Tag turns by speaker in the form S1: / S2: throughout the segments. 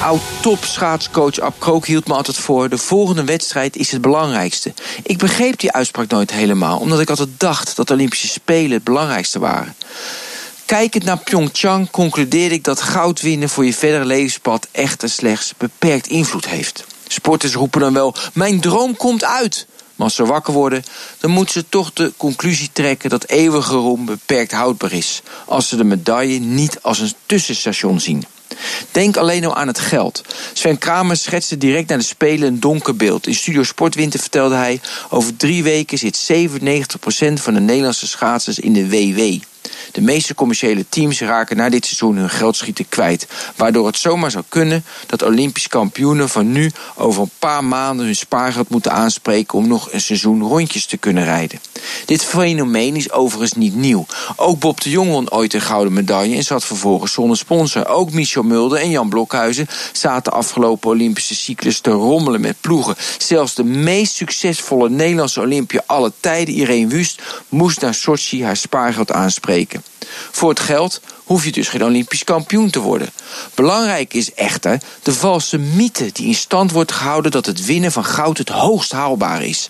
S1: Oud-top-schaatscoach Ab Krook hield me altijd voor... de volgende wedstrijd is het belangrijkste. Ik begreep die uitspraak nooit helemaal... omdat ik altijd dacht dat de Olympische Spelen het belangrijkste waren. Kijkend naar Pyeongchang concludeerde ik dat goud winnen... voor je verdere levenspad echt en slechts beperkt invloed heeft. Sporters roepen dan wel, mijn droom komt uit... Maar als ze wakker worden, dan moeten ze toch de conclusie trekken dat eeuwige roem beperkt houdbaar is. Als ze de medaille niet als een tussenstation zien. Denk alleen al aan het geld. Sven Kramer schetste direct naar de Spelen een donker beeld. In Studio Sportwinter vertelde hij... over drie weken zit 97% van de Nederlandse schaatsers in de WW. De meeste commerciële teams raken na dit seizoen hun geldschieten kwijt. Waardoor het zomaar zou kunnen dat Olympisch kampioenen van nu over een paar maanden hun spaargeld moeten aanspreken om nog een seizoen rondjes te kunnen rijden. Dit fenomeen is overigens niet nieuw. Ook Bob de Jong won ooit een gouden medaille en zat vervolgens zonder sponsor. Ook Michel Mulder en Jan Blokhuizen zaten afgelopen Olympische cyclus te rommelen met ploegen. Zelfs de meest succesvolle Nederlandse Olympia alle tijden, Irene Wust, moest naar Sochi haar spaargeld aanspreken. Voor het geld hoef je dus geen Olympisch kampioen te worden. Belangrijk is echter de valse mythe die in stand wordt gehouden dat het winnen van goud het hoogst haalbaar is.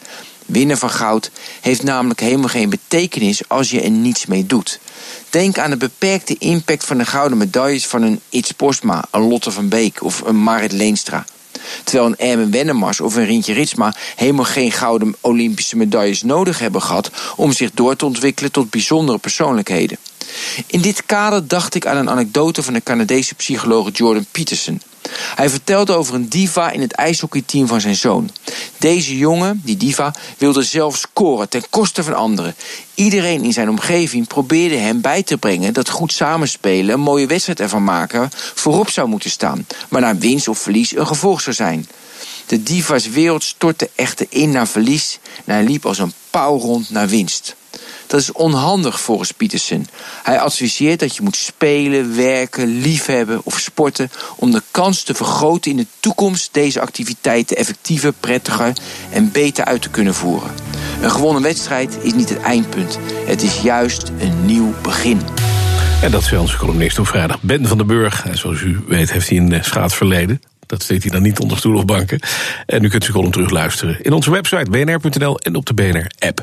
S1: Winnen van goud heeft namelijk helemaal geen betekenis als je er niets mee doet. Denk aan de beperkte impact van de gouden medailles van een Iets Postma, een Lotte van Beek of een Marit Leenstra. Terwijl een Erwin Wennemars of een Rintje Ritsma helemaal geen gouden Olympische medailles nodig hebben gehad om zich door te ontwikkelen tot bijzondere persoonlijkheden. In dit kader dacht ik aan een anekdote van de Canadese psycholoog Jordan Peterson. Hij vertelde over een diva in het ijshockeyteam van zijn zoon. Deze jongen, die diva, wilde zelf scoren ten koste van anderen. Iedereen in zijn omgeving probeerde hem bij te brengen dat goed samenspelen, een mooie wedstrijd ervan maken, voorop zou moeten staan, waarna winst of verlies een gevolg zou zijn. De diva's wereld stortte echter in naar verlies en hij liep als een pauw rond naar winst. Dat is onhandig volgens Peterson. Hij adviseert dat je moet spelen, werken, liefhebben of sporten om de kans te vergroten in de toekomst deze activiteiten effectiever, prettiger en beter uit te kunnen voeren. Een gewonnen wedstrijd is niet het eindpunt. Het is juist een nieuw begin.
S2: En dat is onze columnist op vrijdag. Ben van den Burg. En zoals u weet heeft hij een eh, schaatsverleden. Dat steekt hij dan niet onder stoel of banken. En u kunt zijn column terugluisteren in onze website bnr.nl en op de BNR-app.